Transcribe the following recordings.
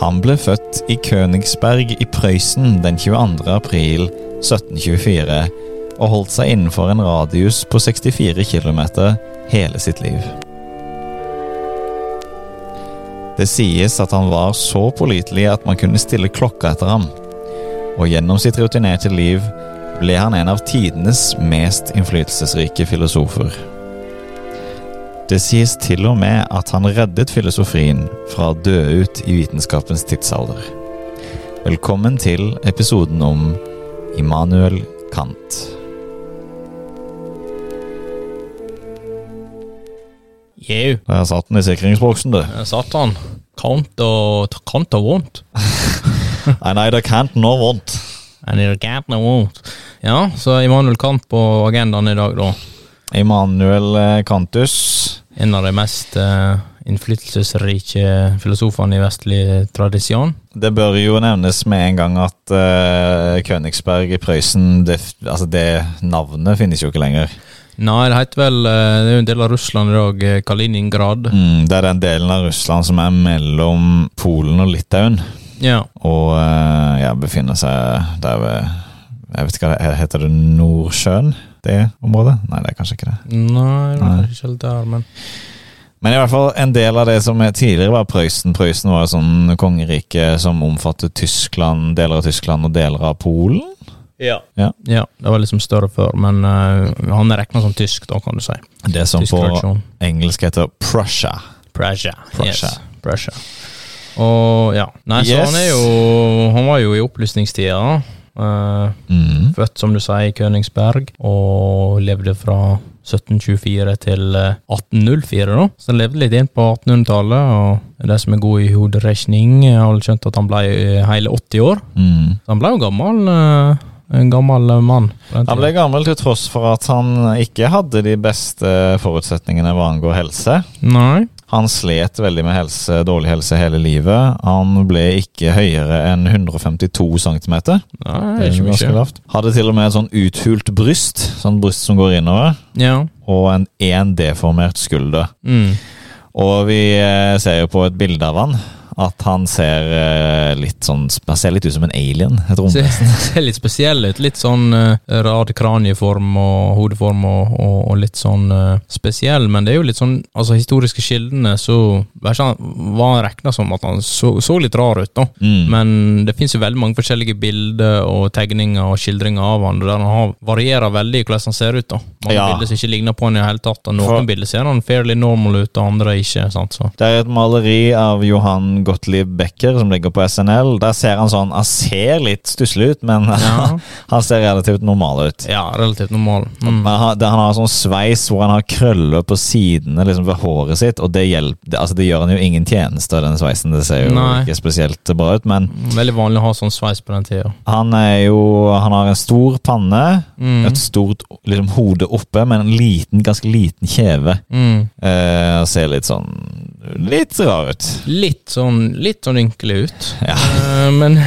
Han ble født i Königsberg i Prøysen den 22. april 1724 og holdt seg innenfor en radius på 64 km hele sitt liv. Det sies at han var så pålitelig at man kunne stille klokka etter ham, og gjennom sitt rutinerte liv ble han en av tidenes mest innflytelsesrike filosofer. Det sies til og med at han reddet filosofien fra å dø ut i vitenskapens tidsalder. Velkommen til episoden om Immanuel Kant. Jau, Der satt den i sikringsboksen, du. der satt han. Kant og kant og vondt. Nei, nei, det kan ikke noe vondt. And it can't no vondt. Ja, så Immanuel Kant på agendaen i dag, da. Immanuel eh, Kantus. En av de mest uh, innflytelsesrike filosofene i vestlig tradisjon. Det bør jo nevnes med en gang at uh, Königsberg i Prøysen, det, altså det navnet finnes jo ikke lenger. Nei, det heter vel eh, Det er jo en del av Russland i dag, Kaliningrad. Mm, det er den delen av Russland som er mellom Polen og Litauen. Ja. Og ja, befinner seg der ved Jeg vet ikke hva det heter. det Nordsjøen? Det området? Nei, det er kanskje ikke det. Nei, det var kanskje ikke helt der, men Men i hvert fall en del av det som er tidligere var Prøysen. Prøysen var et sånn kongerike som omfattet Tyskland, deler av Tyskland og deler av Polen. Ja. Ja. ja. Det var liksom større før, men uh, han er regna som tysk, da, kan du si. Det som Tysk på tradisjon. engelsk heter Prussia. Prussia. Prussia. Yes. Prussia. Og ja. Nei, så Yes. han er jo Han var jo i opplysningstida. Eh, Mm. født, som du sier, i Königsberg, og levde fra 1724 til eh, 1804, da. Så han levde litt inn på 1800-tallet, og de som er gode i hoderegning, har skjønt at han ble eh, hele 80 år. Mm. Så han ble jo gammel. eh, en gammel eh, mann. Han ble gammel til tross for at han ikke hadde de beste forutsetningene hva angår helse. Nei. Han slet veldig med helse, dårlig helse hele livet. Han ble ikke høyere enn 152 cm. Hadde til og med et sånn uthult bryst, sånn bryst som går innover, Ja. og en én deformert skulder. Mm. Og vi eh, ser jo på et bilde av han at han ser eh, litt sånn Han ser litt ut som en alien. Et romvesen. Ser, ser litt spesiell ut. Litt sånn uh, rad kranieform og hodeform og, og, og litt sånn uh, spesiell, men det er jo litt sånn Altså, historiske kildene så var han- regna som at han så, så litt rar ut, da. Mm. Men det finnes jo veldig mange forskjellige bilder og tegninger og skildringer av han, der han har, varierer veldig i hvordan han ser ut. da Mange Ja. bilder som ikke ligner på han i det hele tatt. Og noen For- bilder ser han fairly normal ut, og andre ikke. sant så Det er et maleri av Johan Gottlieb Becker som ligger på SNL. Der ser han sånn Han ser litt stusslig ut, men Ja, han ser relativt normal ut. ja relativt normal. Mm. Men han, det, han har sånn sveis hvor han har krøller på sidene liksom ved håret sitt, og det, hjelper, altså det gjør han jo ingen tjeneste, den sveisen. Det ser jo Nei. ikke spesielt bra ut, men Veldig vanlig å ha sånn sveis på den tida. han er jo Han har en stor panne, Mm. et stort liksom, hode oppe, men en liten, ganske liten kjeve. Mm. Eh, ser litt sånn Litt rar ut. Litt sånn Litt sånn ynkelig ut. Ja. Eh, men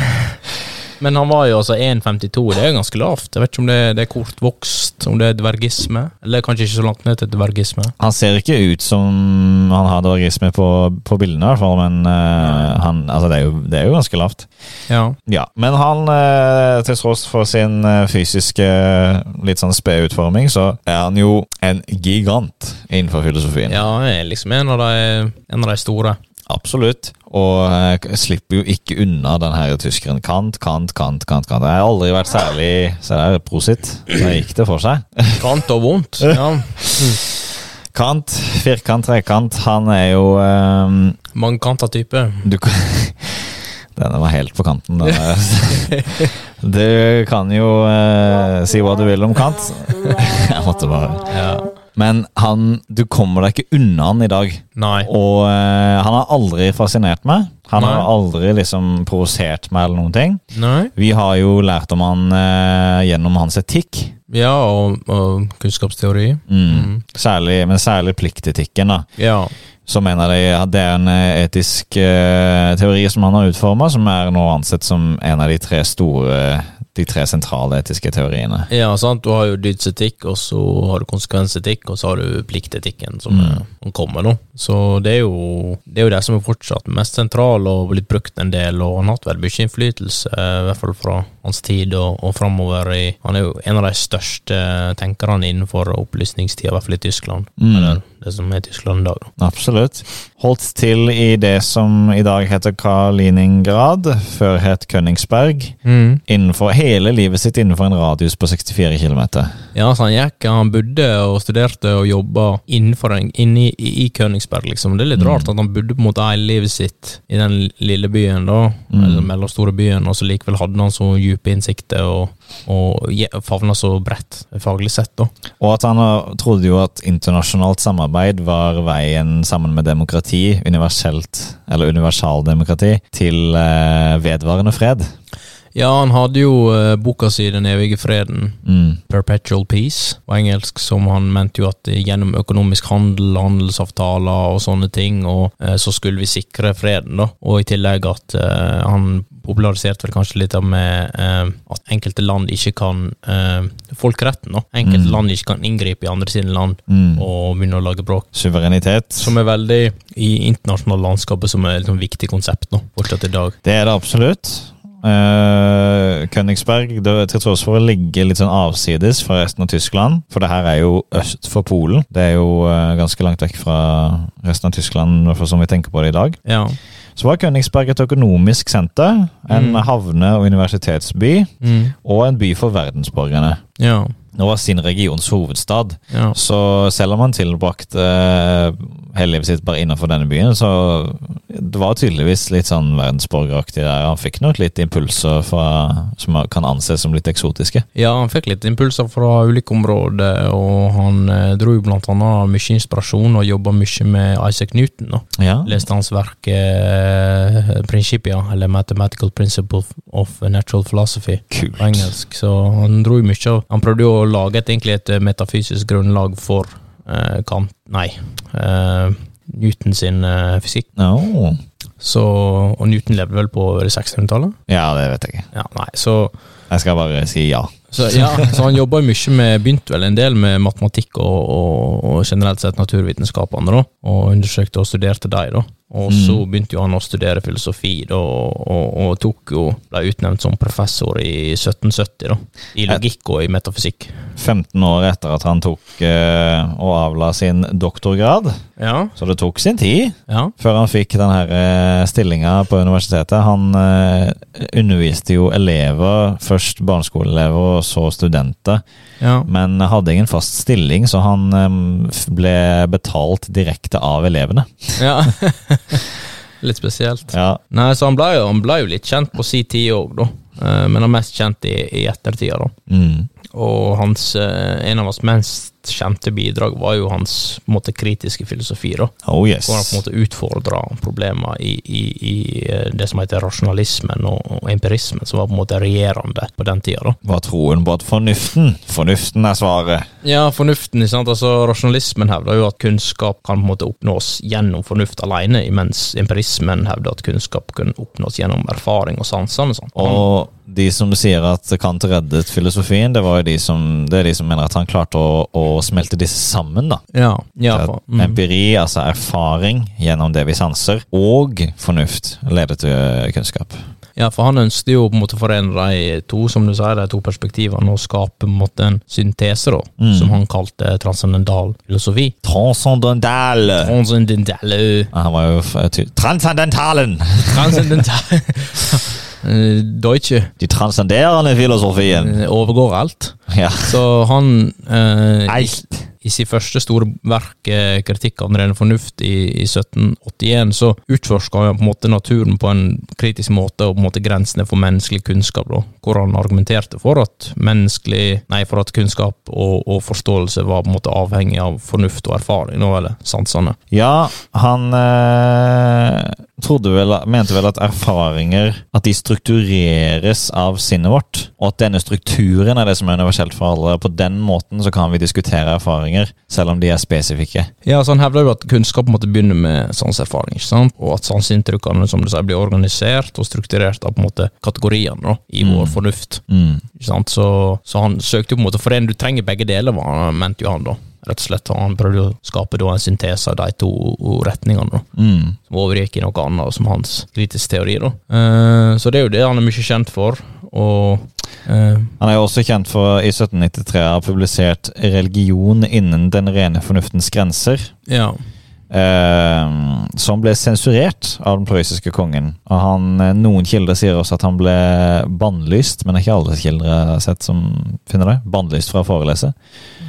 Men han var jo altså 1,52, det er jo ganske lavt. Jeg vet ikke om det, det er kortvokst, om det er dvergisme. Eller kanskje ikke så langt ned til dvergisme. Han ser ikke ut som han har dvergisme på, på bildene, i hvert fall, men uh, han, altså det, er jo, det er jo ganske lavt. Ja. Ja, Men han, uh, til tross for sin fysiske litt sånn spede utforming, så er han jo en gigant innenfor filosofien. ja, han er liksom en av de, en av de store. Absolutt. Og jeg slipper jo ikke unna den her tyskeren. Kant, Kant, Kant, Kant. Kant. Jeg har aldri vært særlig Se det er prosit. Da gikk det for seg. Kant og vondt. Ja. Kant, firkant, trekant, han er jo um, Mangkanta type. Du kan Denne var helt på kanten. Den du kan jo uh, si hva du vil om Kant. Jeg måtte bare Ja. Men han, du kommer deg ikke unna han i dag. Nei. Og eh, han har aldri fascinert meg. Han har aldri liksom provosert meg eller noen ting. Nei. Vi har jo lært om han eh, gjennom hans etikk. Ja, og, og kunnskapsteori. Mm. Særlig, men særlig pliktetikken, da. Ja. Så mener de at det er en eh, etisk eh, teori som han har utforma, som er nå ansett som en av de tre store de tre sentrale etiske teoriene. Ja, sant. Du har jo dydsetikk, og så har du konsekvensetikk, og så har du pliktetikken som Mm. er- kommer nå. Så det er jo det er jo det som er fortsatt mest sentral og blitt brukt en del, og han har hatt veldig mye innflytelse, i hvert fall fra hans tid og, og framover. i- Han er jo en av de største tenkerne innenfor opplysningstida, i hvert fall i Tyskland. Mm. Eller det som er Tyskland i dag. Absolutt. Holdt til i det som i dag heter Kaliningrad, før het Königsberg. Innenfor hele livet sitt innenfor en radius på 64 km. Ja, så han gikk, han bodde og studerte og jobba innenfor en, inne i, i Königsberg, liksom. Det er litt Mm. rart at han bodde på en måte hele livet sitt i den lille byen, da, Mm. eller mellomstore byen, og så likevel hadde han så dype innsikter og, og favna så bredt faglig sett, da. Og at han trodde jo at internasjonalt samarbeid var veien sammen med demokrati, universelt, eller universaldemokrati, til eh, vedvarende fred. Ja, han hadde jo uh, boka si Den evige freden, Mm. Perpetual Peace, på engelsk, som han mente jo at gjennom økonomisk handel, handelsavtaler og sånne ting, og uh, så skulle vi sikre freden, da. Og i tillegg at uh, han populariserte vel kanskje litt av med at enkelte land ikke kan Folkeretten, da. Enkelte Mm. land ikke kan inngripe i andre sine land Mm. og begynne å lage bråk. Suverenitet. Som er veldig i internasjonale landskapet som er et liksom, viktig konsept nå, fortsatt i dag. Det er det absolutt. Uh, Königsberg, det, til tross for å ligge litt sånn avsides fra resten av Tyskland, for det her er jo øst for Polen. Det er jo uh, ganske langt vekk fra resten av Tyskland, fall som vi tenker på det i dag. Ja. Så var Königsberg et økonomisk senter, en Mm. havne- og universitetsby, Mm. og en by for verdensborgerne. Ja. Det var sin regions hovedstad. Ja. Så selv om han tilbrakte eh, hele livet sitt bare innenfor denne byen, så det var tydeligvis litt sånn verdensborgeraktig der. Han fikk nok litt impulser fra, som kan anses som litt eksotiske. Ja, han fikk litt impulser fra ulike områder, og han eh, dro jo blant annet mye inspirasjon og jobba mye med Isaac Newton. Ja. Leste hans verk eh, Principia, eller Mathematical Principle of Natural Philosophy Kult. på engelsk. Så han dro jo mye av Han prøvde jo å lage et, egentlig et metafysisk grunnlag for uh, Kant Nei. uh, Newton sin uh, fysikk. No. Så, og Newton levde vel på 1600-tallet? Ja, det vet jeg ikke. Ja, nei, så Jeg skal bare si ja. Så, ja, så han jobba mye med Begynte vel en del med matematikk og, og, og generelt sett naturvitenskapene, da, og undersøkte og studerte dem, da. Og så begynte jo han å studere filosofi, da, og, og, og tok jo ble utnevnt som professor i 1770, da. I logikk og i metafysikk. 15 år etter at han tok eh, og avla sin doktorgrad, Ja, så det tok sin tid. ja. Før han fikk den her eh, stillinga på universitetet. Han eh, underviste jo elever, først barneskoleelever og så studenter, ja. men hadde ingen fast stilling, så han eh, ble betalt direkte av elevene. ja. Litt spesielt. Ja, Nei, så han ble, jo, han ble jo litt kjent på si tid òg, da. Eh, Men han er mest kjent i, i ettertida, da. mm. Og hans, eh, en av hans mest kjente bidrag var jo hans måte, kritiske filosofi. da, Oh yes. Hvor han på en måte utfordra problemer i, i, i eh, det som heter rasjonalismen og, og empirismen, som var på en måte regjerende på den tida. da. Var troen på at fornuften Fornuften er svaret. Ja, fornuften, sant? altså Rasjonalismen hevder jo at kunnskap kan på en måte oppnås gjennom fornuft alene, mens empirismen hevder at kunnskap kan oppnås gjennom erfaring og sansene. sånn. Og de som sier at Kant reddet filosofien, det var jo de som, det er de som mener at han klarte å, å smelte disse sammen. da. Ja, ja, for, mm. Empiri, altså erfaring gjennom det vi sanser, og fornuft leder til eh, kunnskap. Ja, for han ønsket jo på en måte å forene de to, som du sier, de to perspektivene, og skape på en måte en syntese, da, Mm. som han kalte transcendental filosofi. Transcendental! Transcendental Han var jo Transcendentalen! Transcendental Deutsche De transcenderende filosofien. eh, overgår alt. Ja. Så han eh, i. I sitt første store verk, eh, 'Kritikk av den rene fornuft', i, i 1781, så utforska han på en måte naturen på en kritisk måte, og på en måte grensene for menneskelig kunnskap, da, hvor han argumenterte for at menneskelig, nei, for at kunnskap og, og forståelse var på en måte avhengig av fornuft og erfaring, nå, eller sansene. Ja, han eh, vel, mente vel at erfaringer At de struktureres av sinnet vårt, og at denne strukturen er det som er universelt for alle. På den måten så kan vi diskutere erfaringer, selv om de er spesifikke. Ja, så Han hevder jo at kunnskap måtte begynne med sanseerfaring, ikke sant? og at sanseinntrykkene som du sier, blir organisert og strukturert av på en måte kategoriene da, i vår fornuft. Mm. Ikke sant? Så, så han søkte jo på en måte for en du trenger begge deler, mente jo han da. Rett og slett, Han prøvde å skape da en syntese av de to retningene. da. Mm. Som overgikk i noe annet, som hans kritiske teori. da. Eh, så det er jo det han er mye kjent for. Og eh, Han er jo også kjent for i 1793 å ha publisert 'Religion innen den rene fornuftens grenser'. ja. Eh, som ble sensurert av den prøyssiske kongen. Og han, eh, Noen kilder sier også at han ble bannlyst, men det er ikke alle kilder jeg har sett som finner det. Bannlyst fra å forelese.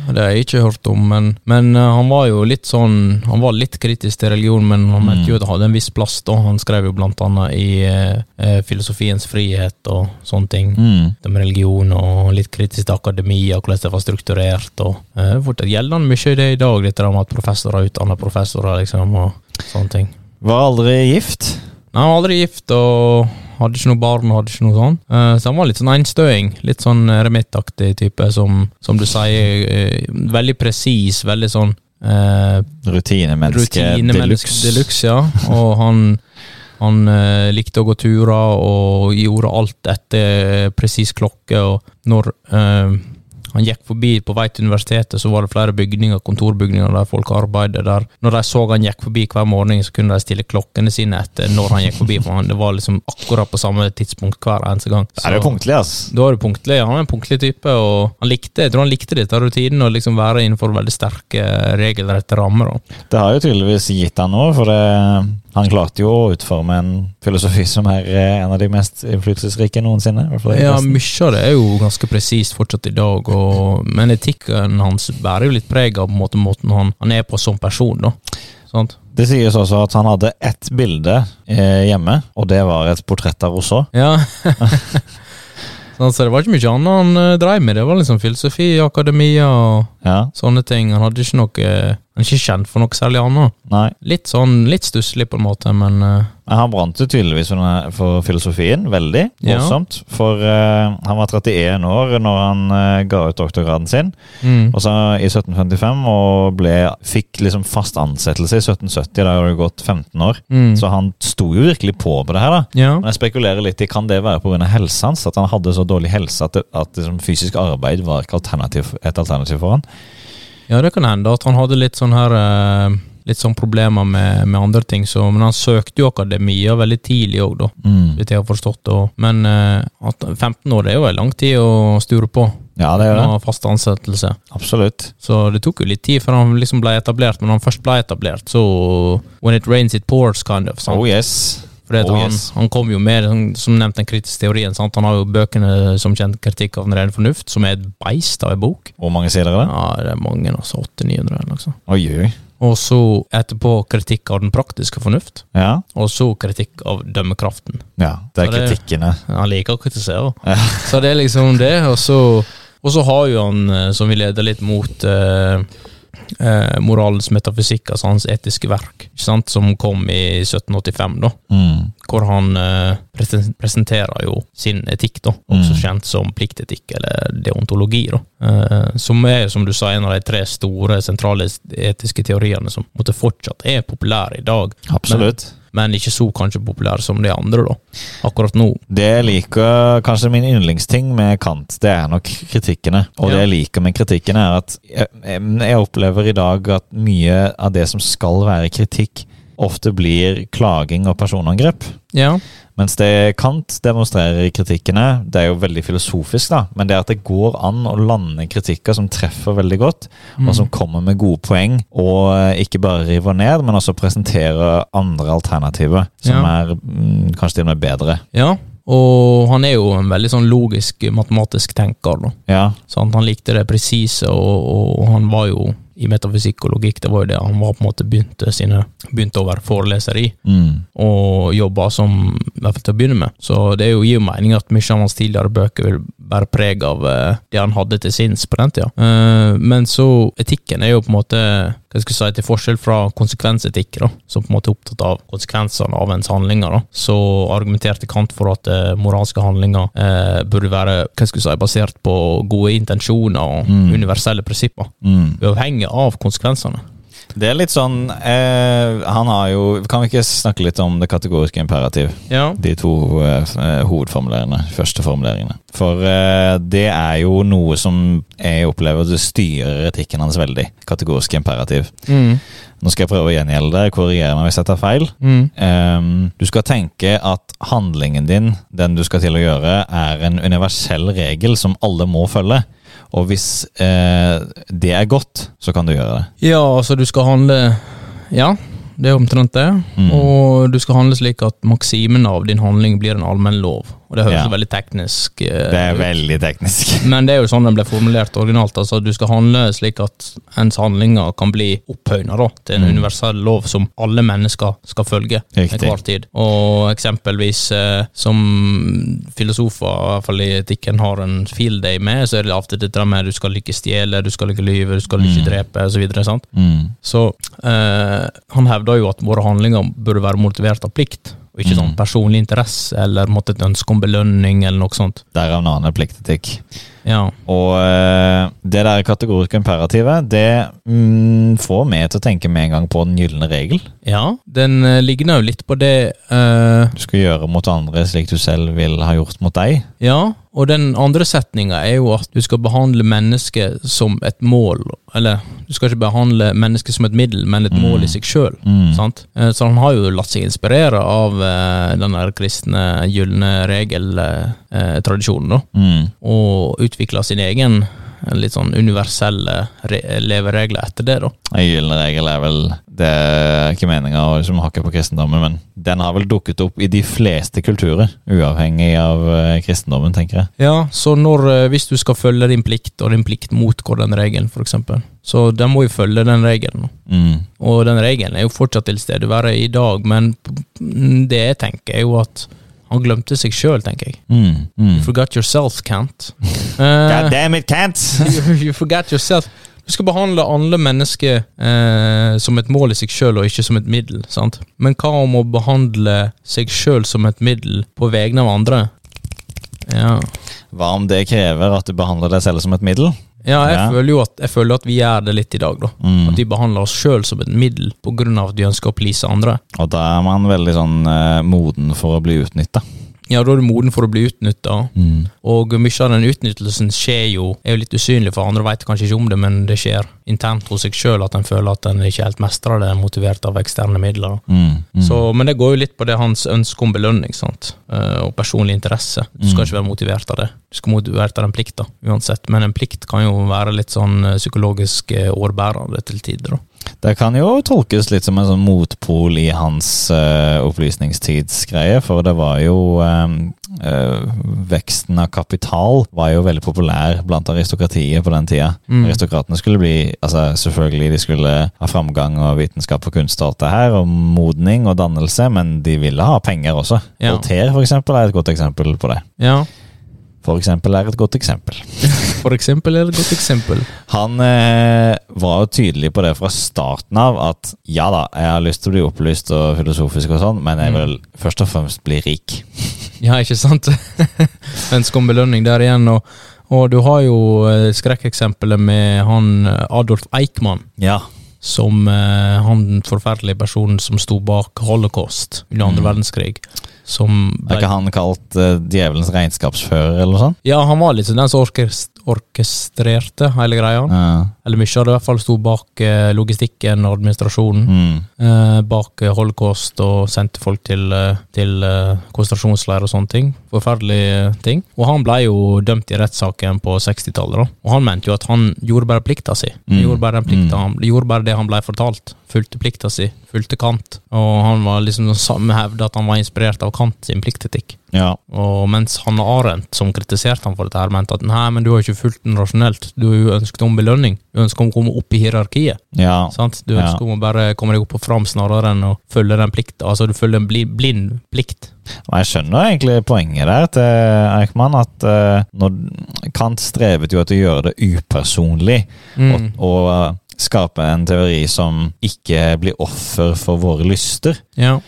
Det har jeg ikke hørt om, men, men eh, han var jo litt sånn Han var litt kritisk til religion, men han mente jo at det hadde en viss plass. da Han skrev jo blant annet i eh, Filosofiens frihet og sånne ting. Mm. Religion og litt kritisk til akademia, hvordan det var strukturert. og eh, gjelder han fortsatt gjeldende mye i det i dag, dette med at professorer utdanner professorer, liksom, og sånne ting. Var aldri gift. Nei, Han var aldri gift og hadde ikke noe barn. hadde ikke noe sånn. Eh, Så han var litt sånn enstøing. Litt sånn remittaktig type, som, som du sier. eh, Veldig presis, veldig sånn eh, Rutinemenneske de luxe, ja. Og han, han eh, likte å gå turer og gjorde alt etter presis klokke. Og når eh, han gikk forbi på vei til universitetet, så var det flere bygninger, kontorbygninger der folk arbeidet. Der. Når de så han gikk forbi hver morgen, så kunne de stille klokkene sine etter når han gikk forbi. For han, det var liksom akkurat på samme tidspunkt hver eneste gang. Så, er det punktlig, ass. da er du punktlig. Han er en punktlig type, og han likte, jeg tror han likte dette rutinen å liksom være innenfor veldig sterke, regelrette rammer. Det har jo tydeligvis gitt han noe, for det, han klarte jo å utforme en filosofi som er eh, en av de mest innflytelsesrike noensinne. Ja, mye av det er jo ganske presist fortsatt i dag, og, men etikken hans bærer jo litt preg av på en måte, måten han, han er på som person. da. Sant? Det sies også at han hadde ett bilde eh, hjemme, og det var et portrett av Rousseau. Ja. Så det var ikke mye annet han uh, dreiv med. Det var liksom filosofi, akademia og Ja, sånne ting. Han hadde ikke noe Han er ikke kjent for noe særlig annet. nei. Litt sånn, litt stusslig på en måte, men uh, Men Han brant jo tydeligvis for, denne, for filosofien, veldig Ja. voldsomt. For eh, han var 31 år når han eh, ga ut doktorgraden sin, mm. og så i 1755, og ble, fikk liksom fast ansettelse i 1770. Da hadde det gått 15 år. Mm. Så han sto jo virkelig på på det her, da. Ja. Men jeg spekulerer litt i kan det være pga. helsa hans, at han hadde så dårlig helse at, det, at liksom, fysisk arbeid var ikke alternativ, et alternativ for han. Ja, det kan hende at han hadde litt sånn her eh, Litt sånn problemer med, med andre ting, så, men han søkte jo akademia veldig tidlig òg, da. Mm. Hvis jeg har forstått det. Men eh, at 15 år det er jo en lang tid å sture på. Ja, det gjør det. Med fast ansettelse. Absolutt. Så det tok jo litt tid før han liksom ble etablert, men når han først ble etablert, så When it rains it pours, kind of. Sant? Oh yes. At Oh, han, yes. han kom jo med, som nevnt, den kritiske teorien. Sant? Han har jo bøkene som kjent kritikk av den rene fornuft, som er et beist av en bok. Hvor mange sider er det? Ja, det er mange, altså. 800-900 eller noe sånt. Oi, oi. Og så etterpå kritikk av den praktiske fornuft, Ja. og så kritikk av dømmekraften. ja. Det er det- kritikkene. Han liker å kritisere. Ja. Så det er liksom det, og så, og så har jo han, eh, som vi leder litt mot, eh, eh, moralens metafysikk, altså hans etiske verk, som kom i 1785, da. Mm. Hvor han eh, presenterer jo sin etikk, da, også Mm. kjent som pliktetikk, eller deontologi, da. Eh, som er, som du sa, en av de tre store sentrale etiske teoriene som måtte fortsatt er populære i dag. Absolutt. Men ikke så kanskje populære som de andre, da. Akkurat nå. Det jeg liker, kanskje min yndlingsting med Kant, det er nok kritikkene. Og det jeg liker med kritikken, er at jeg, jeg opplever i dag at mye av det som skal være kritikk, ofte blir klaging og personangrep. Ja. Mens det Kant demonstrerer i kritikkene, det er jo veldig filosofisk, da, men det er at det går an å lande kritikker som treffer veldig godt, Mm. og som kommer med gode poeng, og eh, ikke bare river ned, men også presenterer andre alternativer, som Ja. er mm, kanskje til og med bedre. Ja, og han er jo en veldig sånn logisk, matematisk tenker, da. Ja, Så Han likte det presise, og, og han var jo i metafysikk og logikk, det var jo det han var på en måte begynte sine Begynte å være foreleser i, mm, og jobba som I hvert fall til å begynne med. Så det er jo, gir jo mening at mye av hans tidligere bøker vil bærer preg av eh, det han hadde til sinns på den tida. Eh, men så etikken er jo på en måte hva skal jeg si, til forskjell fra konsekvensetikk, da, som på en måte er opptatt av konsekvensene av ens handlinger, da, så argumenterte Kant for at eh, moralske handlinger eh, burde være hva skal jeg si, basert på gode intensjoner og Mm. universelle prinsipper, Mm. uavhengig av konsekvensene. Det er litt sånn eh, Han har jo Kan vi ikke snakke litt om det kategoriske imperativ? Ja. De to eh, hovedformulerende, første formuleringene. For eh, det er jo noe som jeg opplever det styrer etikken hans veldig. Kategorisk imperativ. Mm. Nå skal jeg prøve å gjengjelde det, korrigere meg hvis jeg tar feil. Mm. Um, du skal tenke at handlingen din, den du skal til å gjøre, er en universell regel som alle må følge. Og hvis eh, det er godt, så kan du gjøre det. Ja, altså du skal handle Ja, det er omtrent det. Mm. Og du skal handle slik at maksimen av din handling blir en allmenn lov. Og det høres Ja. veldig teknisk eh, Det er veldig teknisk. Men det er jo sånn den ble formulert originalt. altså Du skal handle slik at ens handlinger kan bli opphøyna til en Mm. universell lov som alle mennesker skal følge Riktig. hver tid. Og eksempelvis eh, som filosofer, i hvert fall i etikken, har en field day med, så er det ofte dette med du skal ikke stjele, du skal ikke lyve, du skal ikke Mm. drepe, osv. sant? Mm. Så eh, han hevder jo at våre handlinger burde være motivert av plikt, og ikke sånn Mm. personlig interesse eller måtte et ønske om belønning eller noe sånt. Derav annen pliktetikk. Ja. Og eh, det der kategoriske imperativet, det mm, får meg til å tenke med en gang på den gylne regel. ja. Den eh, ligner jo litt på det eh, Du skal gjøre mot andre slik du selv vil ha gjort mot deg. Ja, og den andre setninga er jo at du skal behandle mennesket som et mål. Eller, du skal ikke behandle mennesket som et middel, men et Mm. mål i seg sjøl. Mm. Eh, Så han har jo latt seg inspirere av uh, den der kristne gylne regel-tradisjonen, da. Mm. Og utvikla sin egen eh, litt sånn universelle re leveregler etter det, da. En gyllen regel er vel Det er ikke meninga å liksom hakke på kristendommen, men den har vel dukket opp i de fleste kulturer, uavhengig av eh, kristendommen, tenker jeg. Ja, så når, eh, hvis du skal følge din plikt, og din plikt motgår den regelen, eksempel, så den må jo følge den regelen. Mm. Og den regelen er jo fortsatt til stede være i dag, men det jeg tenker, er jo at han glemte seg sjøl, tenker jeg. Mm. Mm. You forgot yourself, Kent. God Uh, damn it, Kent! you, you forgot yourself. Du skal behandle alle mennesker eh, som et mål i seg sjøl, og ikke som et middel. sant? Men hva om å behandle seg sjøl som et middel på vegne av andre? Ja, Hva om det krever at du behandler deg selv som et middel? Ja jeg, Ja. Føler jo at, føler at vi gjør det litt i dag, da. Mm. At vi behandler oss sjøl som et middel av at vi ønsker å please andre. Og da er man veldig sånn eh, moden for å bli utnytta. Ja, da er du moden for å bli utnytta. Mm. Og mye av den utnyttelsen skjer jo, er jo litt usynlig for andre, vet kanskje ikke om det, men det skjer internt hos seg sjøl at en føler at en ikke helt mestrer det, motivert av eksterne midler. Mm. Mm. Så, men det går jo litt på det hans ønske om belønning, sant, Eh, og personlig interesse. Du skal Mm. ikke være motivert av det. Skal en den plikta, uansett. Men en plikt kan jo være litt sånn eh, psykologisk eh, årbærende til tider, da. Det kan jo tolkes litt som en sånn motpol i hans uh, opplysningstidsgreie, for det var jo eh, uh, Veksten av kapital var jo veldig populær blant aristokratiet på den tida. Mm. Aristokratene skulle bli altså Selvfølgelig de skulle ha framgang og vitenskap og kunst og alt det her, og modning og dannelse, men de ville ha penger også. Ja. Voltaire, for eksempel, er et godt eksempel på det. Ja, For eksempel er et godt eksempel. for eksempel er et godt eksempel. Han eh, var jo tydelig på det fra starten av at ja da, jeg har lyst til å bli opplyst og filosofisk og sånn, men jeg Mm. vil først og fremst bli rik. Ja, ikke sant? Ønske om belønning der igjen. Og, og du har jo eh, skrekkeksempelet med han eh, Adolf Eichmann. Ja. Som eh, han forferdelige personen som sto bak holocaust under andre Mm. verdenskrig. Som Er ikke han kalt uh, djevelens regnskapsfører eller noe sånt? Ja, han var liksom den som orkestrerte hele greia. Ja. Eller mye av det i hvert fall sto bak eh, logistikken og administrasjonen. Mm. eh, bak eh, holocaust og sendte folk til, eh, til konsentrasjonsleir og sånne ting. Forferdelige ting. Og han ble jo dømt i rettssaken på 60-tallet, da. Og han mente jo at han gjorde bare plikta si. Mm. gjorde bare den plikta, Mm. han gjorde bare det han ble fortalt. Fulgte plikta si, fulgte Kant. Og han var liksom samme hevde at han var inspirert av Kant sin pliktetikk. ja. Og mens Hanne Arendt, som kritiserte han for dette, her mente at nei, men du har ikke fulgt den rasjonelt, du har jo ønsket om belønning. Du ønsker å komme opp i hierarkiet. Ja. Du Ja. om å bare komme deg opp og fram snarere enn å følge den plikten. Altså, du følger en bli, blind plikt. Og jeg skjønner egentlig poenget der til Eichmann, at uh, når Kant strevet jo etter å gjøre det upersonlig, Mm. og, og eh, skape en teori som ikke blir offer for våre lyster. Ja.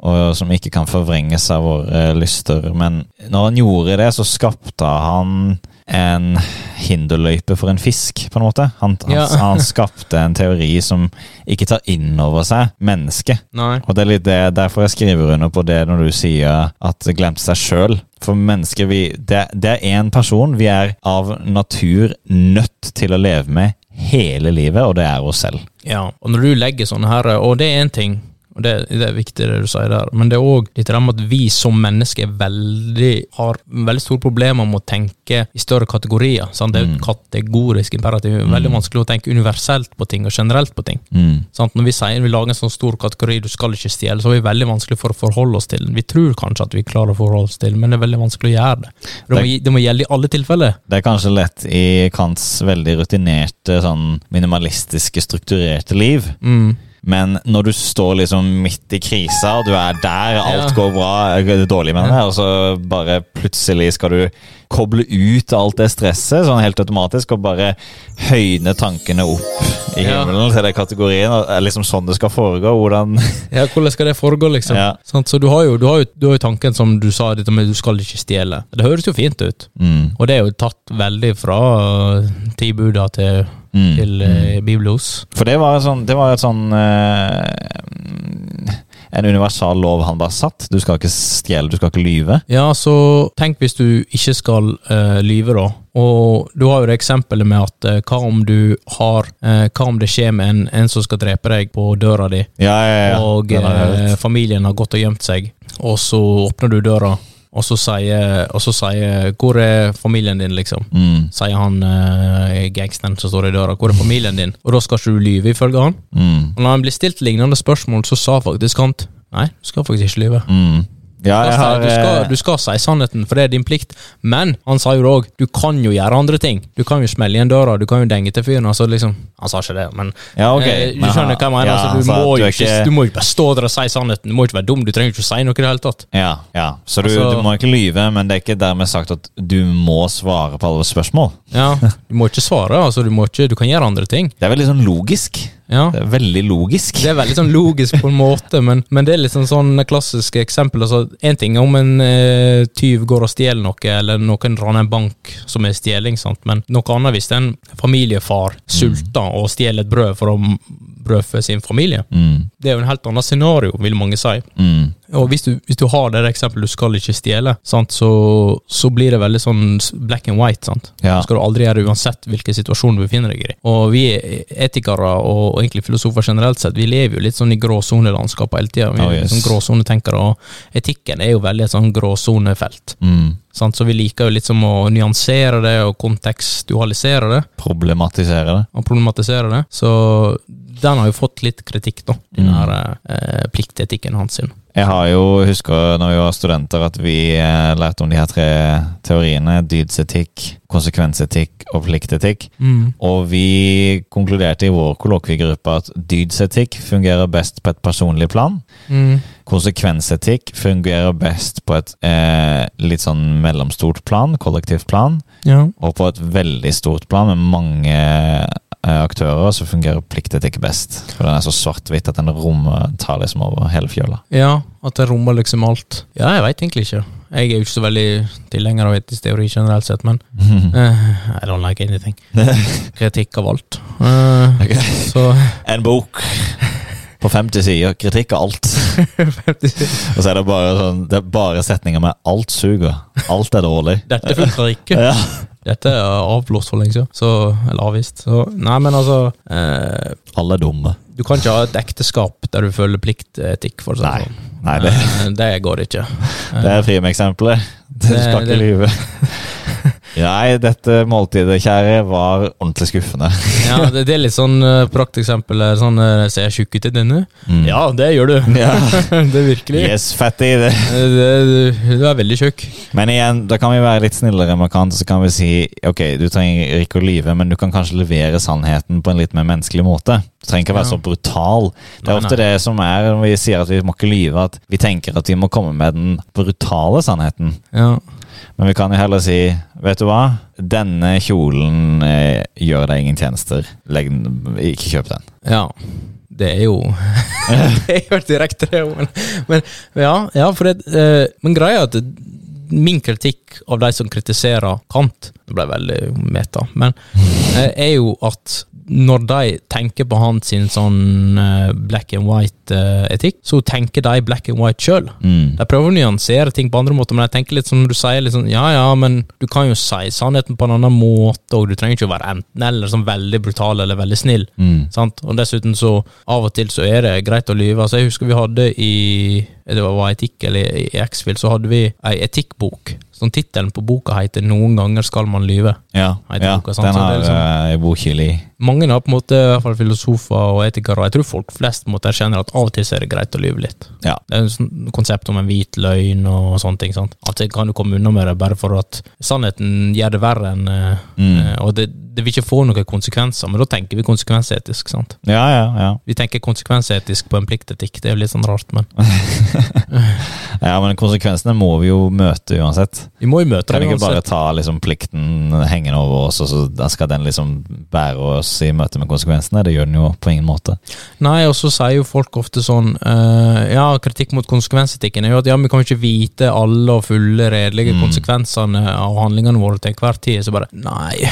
Og som ikke kan forvrenges av våre lyster. Men når han gjorde det, så skapte han en hinderløype for en fisk, på en måte. Han, han, Ja. han skapte en teori som ikke tar inn over seg mennesket. Og det er litt det, derfor jeg skriver under på det når du sier at det glemte seg sjøl. For mennesker, vi, det, det er én person vi er av natur nødt til å leve med hele livet, og det er oss selv. Ja, og når du legger sånne her, og det er én ting, og det, det er viktig det du sier der, men det er òg litt med at vi som mennesker er veldig, har veldig store problemer med å tenke i større kategorier. Sant? Det er jo et kategorisk imperativ. Er Veldig vanskelig å tenke universelt på ting og generelt på ting. Mm. Sant? Når vi sier vi lager en sånn stor kategori, du skal ikke stjele, så er det veldig vanskelig for å forholde oss til den. Vi tror kanskje at vi klarer å forholde oss til den, men det er veldig vanskelig å gjøre det. Det må, det må gjelde i alle tilfeller. Det er kanskje lett i Kants veldig rutinerte, sånn minimalistiske, strukturerte liv. Mm. Men når du står liksom midt i krisa, og du er der, alt Ja. går bra, det er dårlig med det, og så bare plutselig skal du koble ut alt det stresset, sånn helt automatisk, og bare høyne tankene opp i Ja. himmelen til den kategorien. Det er liksom sånn det skal foregå. Hvordan Ja, hvordan skal det foregå, liksom? Ja. Sånn, Så du har, jo, du, har jo, du har jo tanken som du sa, dette med du skal ikke stjele. Det høres jo fint ut, mm, og det er jo tatt veldig fra ti buda til, mm, til mm. uh, Biblos. For det var, et sånn, det var et sånn eh, En universal lov han bare satt. Du skal ikke stjele, du skal ikke lyve. Ja, så tenk hvis du ikke skal uh, lyve, da. Og du har jo det eksempelet med at eh, hva om du har eh, Hva om det skjer med en, en som skal drepe deg på døra di, Ja, ja, ja. og eh, familien har gått og gjemt seg, og så åpner du døra, og så sier, og så sier 'Hvor er familien din?' liksom. Mm, Sier han uh, gangsteren som står i døra. 'Hvor er familien din?' Og da skal ikke du lyve, ifølge han. mm, Og når han blir stilt lignende spørsmål, så sa faktisk han Nei, du skal faktisk ikke lyve. mm. Ja, har du, skal, eh, du skal si sannheten, for det er din plikt. Men han sa jo òg, du kan jo gjøre andre ting. Du kan jo smelle igjen døra, du kan jo denge til fyren. Altså liksom, han sa ikke det, men Ja, ok. eh, du skjønner hva jeg mener. ja, altså, du, må du er ikke, du må jo bare stå der og si sannheten. Du må ikke være dum, du trenger ikke å si noe i det hele tatt. Ja, ja. Så du, Altså- du må ikke lyve, men det er ikke dermed sagt at du må svare på alle spørsmål. Ja, Du må ikke svare, altså du, må ikke, du kan gjøre andre ting. Det er vel litt sånn logisk. Ja. Det er veldig logisk. Det er veldig sånn logisk på en måte, men, men det er litt sånn, sånn klassiske eksempel. Altså, en ting er om en eh, tyv går og stjeler noe, eller noen raner en bank som er stjeling, sant? men noe annet hvis en familiefar sulter og stjeler et brød for å brødfø sin familie. Mm, Det er jo en helt annet scenario, vil mange si. mm, Og hvis du, hvis du har det eksempelet du skal ikke stjele, sant? Så, så blir det veldig sånn black and white. sant? ja. Det skal du aldri gjøre uansett hvilken situasjon du befinner deg i. Og vi etikere, og egentlig filosofer generelt sett, vi lever jo litt sånn i gråsonelandskapet hele tida. Vi Oh, yes. sånn gråsonetenkere, og etikken er jo veldig et sånn gråsonefelt. Mm. Sant? Så vi liker jo litt som å nyansere det og kontekstualisere det, Problematisere det. og problematisere det. Så den har jo fått litt kritikk, da, den Mm. her eh, pliktetikken hans sin. Jeg har jo, husker når vi var studenter, at vi eh, lærte om de her tre teoriene. Dydsetikk, konsekvensetikk og pliktetikk. Og vi konkluderte i vår kollokviegruppe at dydsetikk fungerer best på et personlig plan. Mm. Konsekvensetikk fungerer best på et eh, litt sånn mellomstort plan, kollektivt plan. Ja. Og på et veldig stort plan med mange aktører, så fungerer pliktetikk best. For den er så svart-hvitt at den rommet tar liksom over hele fjøla. ja, at det rommer liksom alt. Ja, jeg veit egentlig ikke. Jeg er jo ikke så veldig tilhenger av etisk teori generelt sett, men uh, I don't like anything. Kritikk av alt. Uh, okay. Så En bok på 50 sider, kritikk av alt. Og så er det bare sånn Det er bare setninger med 'alt suger'. Alt er dårlig. dette funker ikke. Ja. Dette er avblåst for lenge siden. Så, eller avvist. Så, nei, men altså eh, Alle er dumme. Du kan ikke ha et ekteskap der du føler pliktetikk, for å si det sånn. Nei, det, Eh, det går ikke. det er frimieksempelet. Det- skal ikke lyve. Nei, dette måltidet, kjære, var ordentlig skuffende. Ja, det, det er litt sånn uh, prakteksempel. Sånn, uh, Ser jeg tjukk ut i denne? Mm. Ja, det gjør du. Ja. det er virkelig. Yes, fatty. Det. Eh, det, du, er veldig tjukk. Men igjen, da kan vi være litt snillere med Kant, så kan vi si ok, du trenger ikke å lyve, men du kan kanskje levere sannheten på en litt mer menneskelig måte. Du trenger ikke å være Ja. så brutal. Det er Nei, ofte det som er når vi sier at vi må ikke lyve, at vi tenker at vi må komme med den brutale sannheten. Ja. Men vi kan jo heller si, vet du hva, denne kjolen eh, gjør deg ingen tjenester. Legg ikke kjøp den. ja. Det er jo Det er jo direkte, det. Men, men ja, ja, for det eh, Men greia er at min kritikk av de som kritiserer Kant Det ble veldig meta, men eh, er jo at når de tenker på hans sin sånn eh, black and white-etikk, så tenker de black and white sjøl. Mm. De prøver å nyansere ting på andre måter, men jeg tenker litt som du sier, litt sånn, ja ja, men du kan jo si sannheten på en annen måte, og du trenger ikke å være enten eller sånn veldig brutal eller veldig snill. Mm. Sant? Og dessuten så, av og til så er det greit å lyve. Altså, jeg husker vi hadde i det var etikk eller i X-Fill, så hadde vi ei etikkbok. Sånn Tittelen på boka heter 'Noen ganger skal man lyve'. Ja, ja boka, sant? den har jeg liksom- uh, bokhylli. Mange har på en måte, i hvert fall filosofer og etikere, og jeg tror folk flest på en måte erkjenner at av og til så er det greit å lyve litt. Ja. Det er et sånn konsept om en hvit løgn og sånne ting. sant? At det kan du komme unna med det bare for at sannheten gjør det verre enn eh, Mm. eh, Og det, det vil ikke få noen konsekvenser, men da tenker vi konsekvensetisk. sant? ja, ja, ja. Vi tenker konsekvensetisk på en pliktetikk, det er jo litt sånn rart, men Ja, men konsekvensene må vi jo møte uansett. vi må jo møte uansett. Kan vi ikke bare ta liksom plikten hengende over oss, og så skal den liksom bære oss i møte med konsekvensene. Det gjør den jo på ingen måte. Nei, og så sier jo folk ofte sånn uh, Ja, kritikk mot konsekvensetikken er jo at ja, vi kan jo ikke vite alle og fulle redelige Mm. konsekvensene av handlingene våre til enhver tid. Så bare Nei,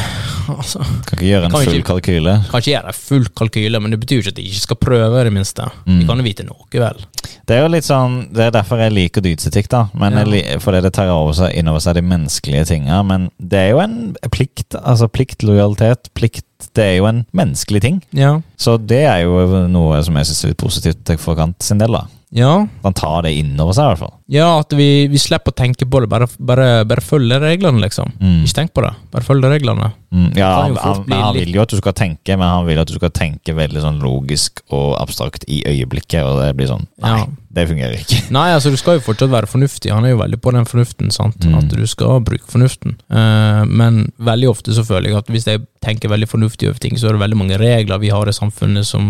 altså Kan ikke gjøre en Kan full ikke- kalkyle. Kan ikke gjøre en full kalkyle, men det betyr ikke at de ikke skal prøve, i det minste. Mm. De kan jo vite noe, vel. Det er jo litt sånn, det er derfor jeg liker dydsetikk, da. Men Ja. jeg, fordi det tar over seg, innover seg de menneskelige tinga. Men det er jo en plikt. Altså plikt, lojalitet, plikt. Det er jo en menneskelig ting. Ja. Så det er jo noe som jeg syns er litt positivt for Kant sin del, da. Ja, Han tar det innover seg, i hvert fall. Ja at vi, vi slipper å tenke på det, bare, bare, bare følge reglene, liksom. Mm. Ikke tenk på det, bare følg reglene. Mm, ja, han, han, han vil jo at du skal tenke, men han vil at du skal tenke veldig sånn logisk og abstrakt i øyeblikket, og det blir sånn Nei, Ja. det fungerer ikke. Nei, altså du skal jo fortsatt være fornuftig. Han er jo veldig på den fornuften, sant. Mm. At du skal bruke fornuften. Uh, men veldig ofte så føler jeg at hvis jeg tenker veldig fornuftig over ting, så er det veldig mange regler vi har i samfunnet som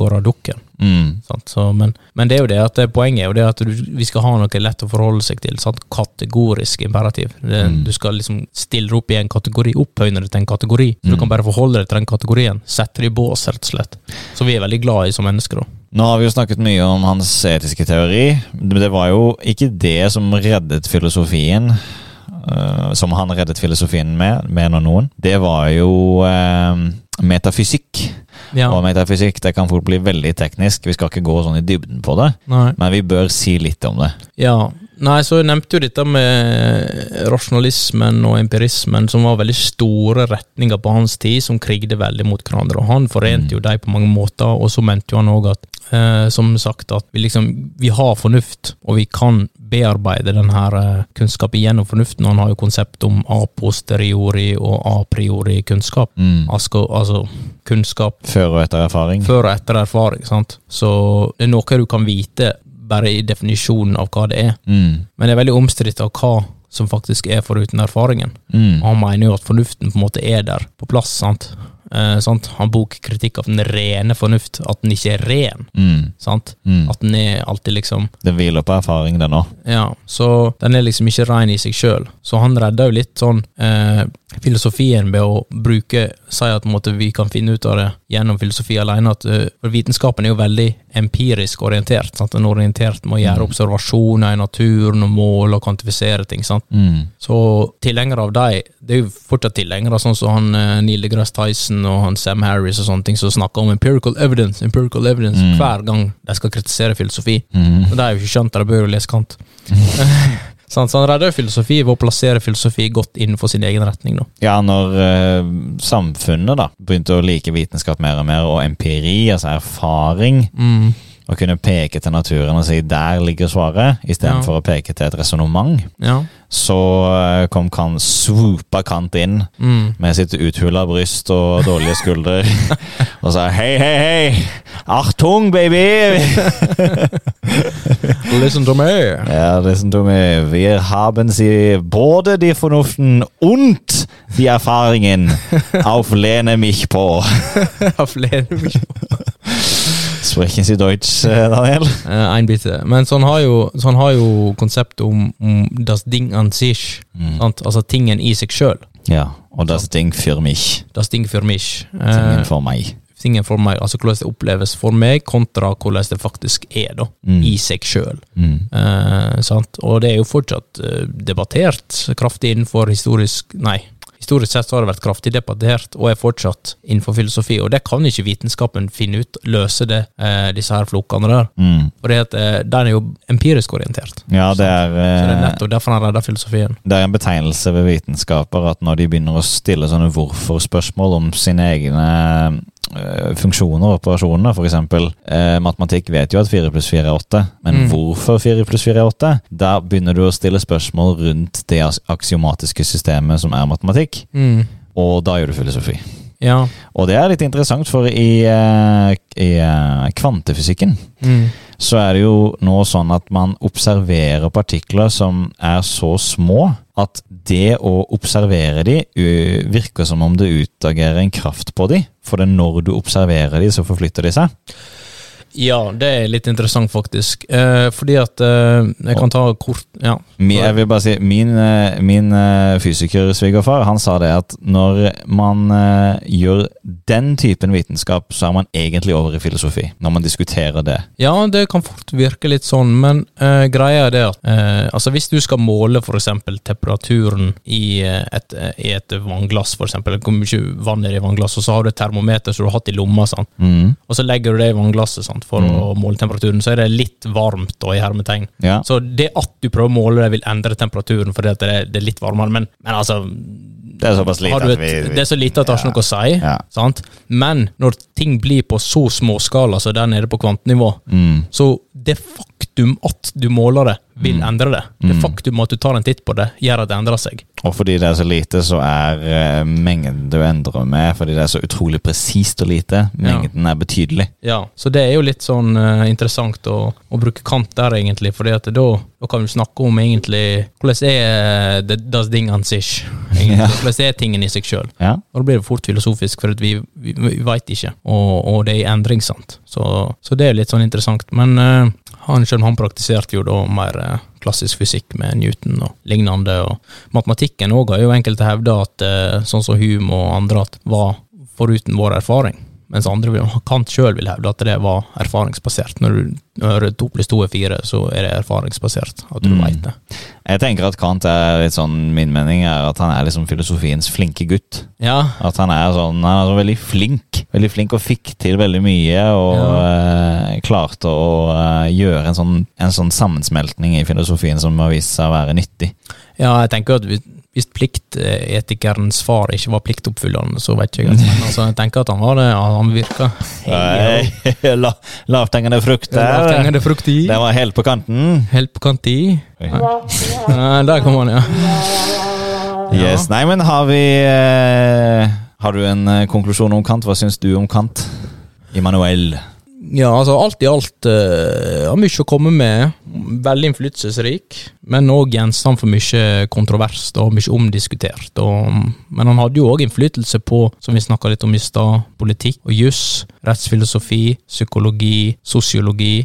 går av dukken. Mm. Sant? Så, men, men det er jo det at det, poenget er jo det at du, vi skal ha noe lett å forholde seg til. Sant? Kategorisk imperativ. Det, Mm. Du skal liksom stille opp i en kategori, opphøyne det til en kategori. Mm. du kan bare forholde deg til den kategorien. Sette det i bås, rett og slett. Så vi er veldig glad i som mennesker, da. Nå har vi jo snakket mye om hans etiske teori. Men Det var jo ikke det som reddet filosofien. Uh, som han reddet filosofien med, mener noen. Det var jo eh, metafysikk. Ja. Og metafysikk det kan fort bli veldig teknisk. Vi skal ikke gå sånn i dybden på det, Nei. men vi bør si litt om det. Ja, nei, så jeg nevnte jo dette med rasjonalismen og empirismen, som var veldig store retninger på hans tid, som krigde veldig mot hverandre. Og han forente jo dem på mange måter, og så mente jo han òg at, eh, som sagt, at vi liksom vi har fornuft, og vi kan bearbeide den her eh, kunnskapen gjennom fornuften. Han har jo konsept om a posteriori og a priori kunnskap. Mm. Altså, altså kunnskap Før og etter erfaring. før og etter erfaring, sant. Så det er noe du kan vite bare i definisjonen av hva det er. Mm. Men det er veldig omstridt av hva som faktisk er foruten erfaringen. Mm. Han mener jo at fornuften på en måte er der, på plass. sant? Eh, sant? Han boker kritikk av den rene fornuft, at den ikke er ren. Mm. sant? Mm. At den er alltid liksom Det hviler på erfaring, den òg. Ja, så den er liksom ikke ren i seg sjøl. Så han redder jo litt sånn eh, filosofien ved å bruke Si at måte, vi kan finne ut av det gjennom filosofi alene. At, uh, for vitenskapen er jo veldig empirisk orientert. Sant? Den er orientert med å gjøre observasjoner i naturen og måle og kvantifisere ting. sant? Mm. Så tilhengere av dem, det er jo fortsatt tilhengere, sånn som han uh, Neil deGrasse Tyson og han Sam Harris og sånne ting, som snakker om empirical evidence, empirical evidence Mm. hver gang de skal kritisere filosofi. Mm. Og det har jeg jo ikke skjønt, de bør jo lese Kant. Så han redder filosofi ved å plassere filosofi godt innenfor sin egen retning. Da. Ja, når eh, samfunnet da begynte å like vitenskap mer og mer, og empiri, altså erfaring, Mm. Å kunne peke til naturen og si 'der ligger svaret', istedenfor Ja. å peke til et resonnement, Ja. så eh, kom Kant, swoopa Kant inn Mm. med sitt uthula bryst og dårlige skulder og sa 'hei, hei, hei'. Achtung, baby! Listen to me. Ja, listen to me. Wir haben sie både die Fornuften und die Erfaringen. Auflehne mich på. auf lene mich flere Sprechen Sie Deutsch, eh, Daniel? Ein En bitte. Men så han har jo, så han har jo konseptet om, om das Ding an sich. Sant? Altså tingen i seg sjøl. Ja, og das Ding für mich. Das Ding für mich. Eh, Tingen for meg. tingen for meg, altså hvordan det oppleves for meg, kontra hvordan det faktisk er, da. Mm. I seg sjøl. Mm. Eh. Og det er jo fortsatt eh, debattert kraftig innenfor historisk Nei, historisk sett så har det vært kraftig debattert, og er fortsatt innenfor filosofi. Og det kan ikke vitenskapen finne ut, løse det, eh, disse her flokene der. Mm. For eh, den er jo empirisk orientert. Ja, det er, Så det er eh, nettopp derfor han redder filosofien. det er en betegnelse ved vitenskaper at når de begynner å stille sånne hvorfor-spørsmål om sine egne funksjoner og operasjoner, eksempel eh, matematikk vet jo at 4 pluss 4 er 8, men Mm. hvorfor 4 pluss 4 er 8? Da begynner du å stille spørsmål rundt det aksiomatiske systemet som er matematikk, Mm. og da gjør du filosofi. Ja. Og det er litt interessant, for i, eh, i eh, kvantefysikken Mm. så er det jo nå sånn at man observerer partikler som er så små at det å observere de virker som om det utagerer en kraft på de. For det når du observerer de, så forflytter de seg. Ja, det er litt interessant, faktisk. Eh, fordi at eh, Jeg kan ta kort Ja. Jeg vil bare si, Min, eh, min eh, fysikersvigerfar han sa det at når man eh, gjør den typen vitenskap, så er man egentlig over i filosofi. Når man diskuterer det. Ja, det kan fort virke litt sånn, men eh, greia er det at altså hvis du skal måle eksempel temperaturen i et, i et vannglass, eksempel, hvor mye vann er i vannglass, og så har du et termometer som du har hatt i lomma? Mm. og så legger du det i vannglasset sant? For å måle temperaturen, så er det litt varmt da, i hermetegn. Ja. Så det at du prøver å måle det, vil endre temperaturen fordi det det er litt varmere, men, men altså Det er såpass lite at vi, vi Det er så lite at det har ikke noe å si. Ja. Sant? Men når ting blir på så småskala som der nede på kvantenivå, mm. så det faktum at du måler det, vil endre det. Det Mm. faktum at du tar en titt på det, gjør at det endrer seg. Og fordi det er så lite, så er eh, mengden du endrer med, fordi det er så utrolig presist og lite, mengden er betydelig. Ja, Så det er jo litt sånn uh, interessant å, å bruke kant der, egentlig, fordi at da, da kan vi snakke om egentlig Hvordan er det das Ding an sich? Ja. Hvordan er tingen i seg sjøl? Ja. Og da blir det fort filosofisk, for vi, vi, vi veit ikke, og, og det er i endring, sant. Så, så det er litt sånn interessant. Men eh, han selv han praktiserte jo da mer eh, klassisk fysikk med Newton og lignende, og matematikken òg har jo enkelte hevda at eh, sånn som Hume og andre at var foruten vår erfaring. Mens andre vil, Kant sjøl vil hevde at det var erfaringsbasert. Når du hører to pluss to er fire, så er det erfaringsbasert. At du Mm. vet det. Jeg tenker at Kant er litt sånn, min mening er at han er liksom filosofiens flinke gutt. Ja, At han er sånn, han er så veldig flink. Veldig flink og fikk til veldig mye, og eh, klarte å øh, gjøre en sånn, en sånn sammensmeltning i filosofien som har vist seg å være nyttig. Ja jeg tenker at hvis, pliktetikerens far ikke var pliktoppfyllende, så vet ikke jeg. Men altså, jeg tenker at han var det. Han virka Hey, la, lavthengende frukt der. Lavthengende frukt i. Den var helt på kanten. Helt på kant i. Ja, der kom han, ja. Yes, Nei, men har vi eh, Har du en eh, konklusjon om Kant? Hva syns du om Kant? Immanuel. Ja, altså alt i alt uh, har mye å komme med. Veldig innflytelsesrik, men òg gjenstand for mye kontrovers og mye omdiskutert. Og, men han hadde jo òg innflytelse på, som vi snakka litt om i stad, politikk og juss, rettsfilosofi, psykologi, sosiologi.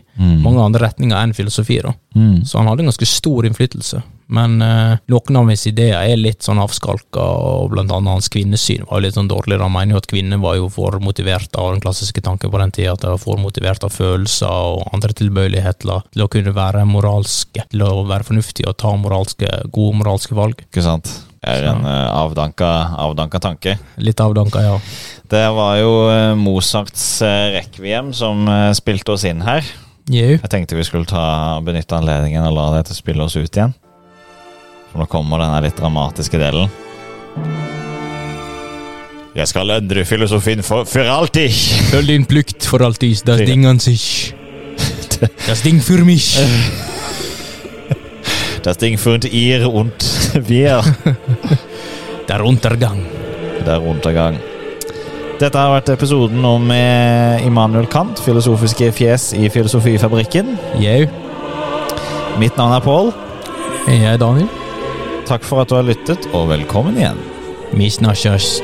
Mange andre retninger enn filosofi. da. Mm. Så han hadde en ganske stor innflytelse. Men eh, noen av hans ideer er litt sånn avskalka, og blant annet hans kvinnesyn var litt sånn dårlig. Han mener jo at kvinner var jo for motivert av den klassiske tanken på den tida, at de var for motivert av følelser og andre tilbøyeligheter til å kunne være moralske, til å være fornuftige og ta moralske, gode moralske valg. Ikke sant? Det er en uh, avdanka, avdanka tanke. Litt avdanka, ja. Det var jo uh, Mozarts uh, Requiem som eh, spilte oss inn her. Jau. Jeg tenkte vi skulle ta, benytte anledningen og la dette spille oss ut igjen. For nå kommer denne litt dramatiske delen. Jeg skal endre filosofien for, for alltid! Følg din plikt for alltid, das. Ding an sich. Das Ding für mich. Das Ding für ihr und wir. Der Untergang. Der Untergang. Dette har vært episoden om eh, Immanuel Kant, filosofiske fjes i Filosofifabrikken. Jau. Mitt navn er Pål. Jeg er Daniel. Takk for at du har lyttet, og velkommen igjen. Vi snakkes.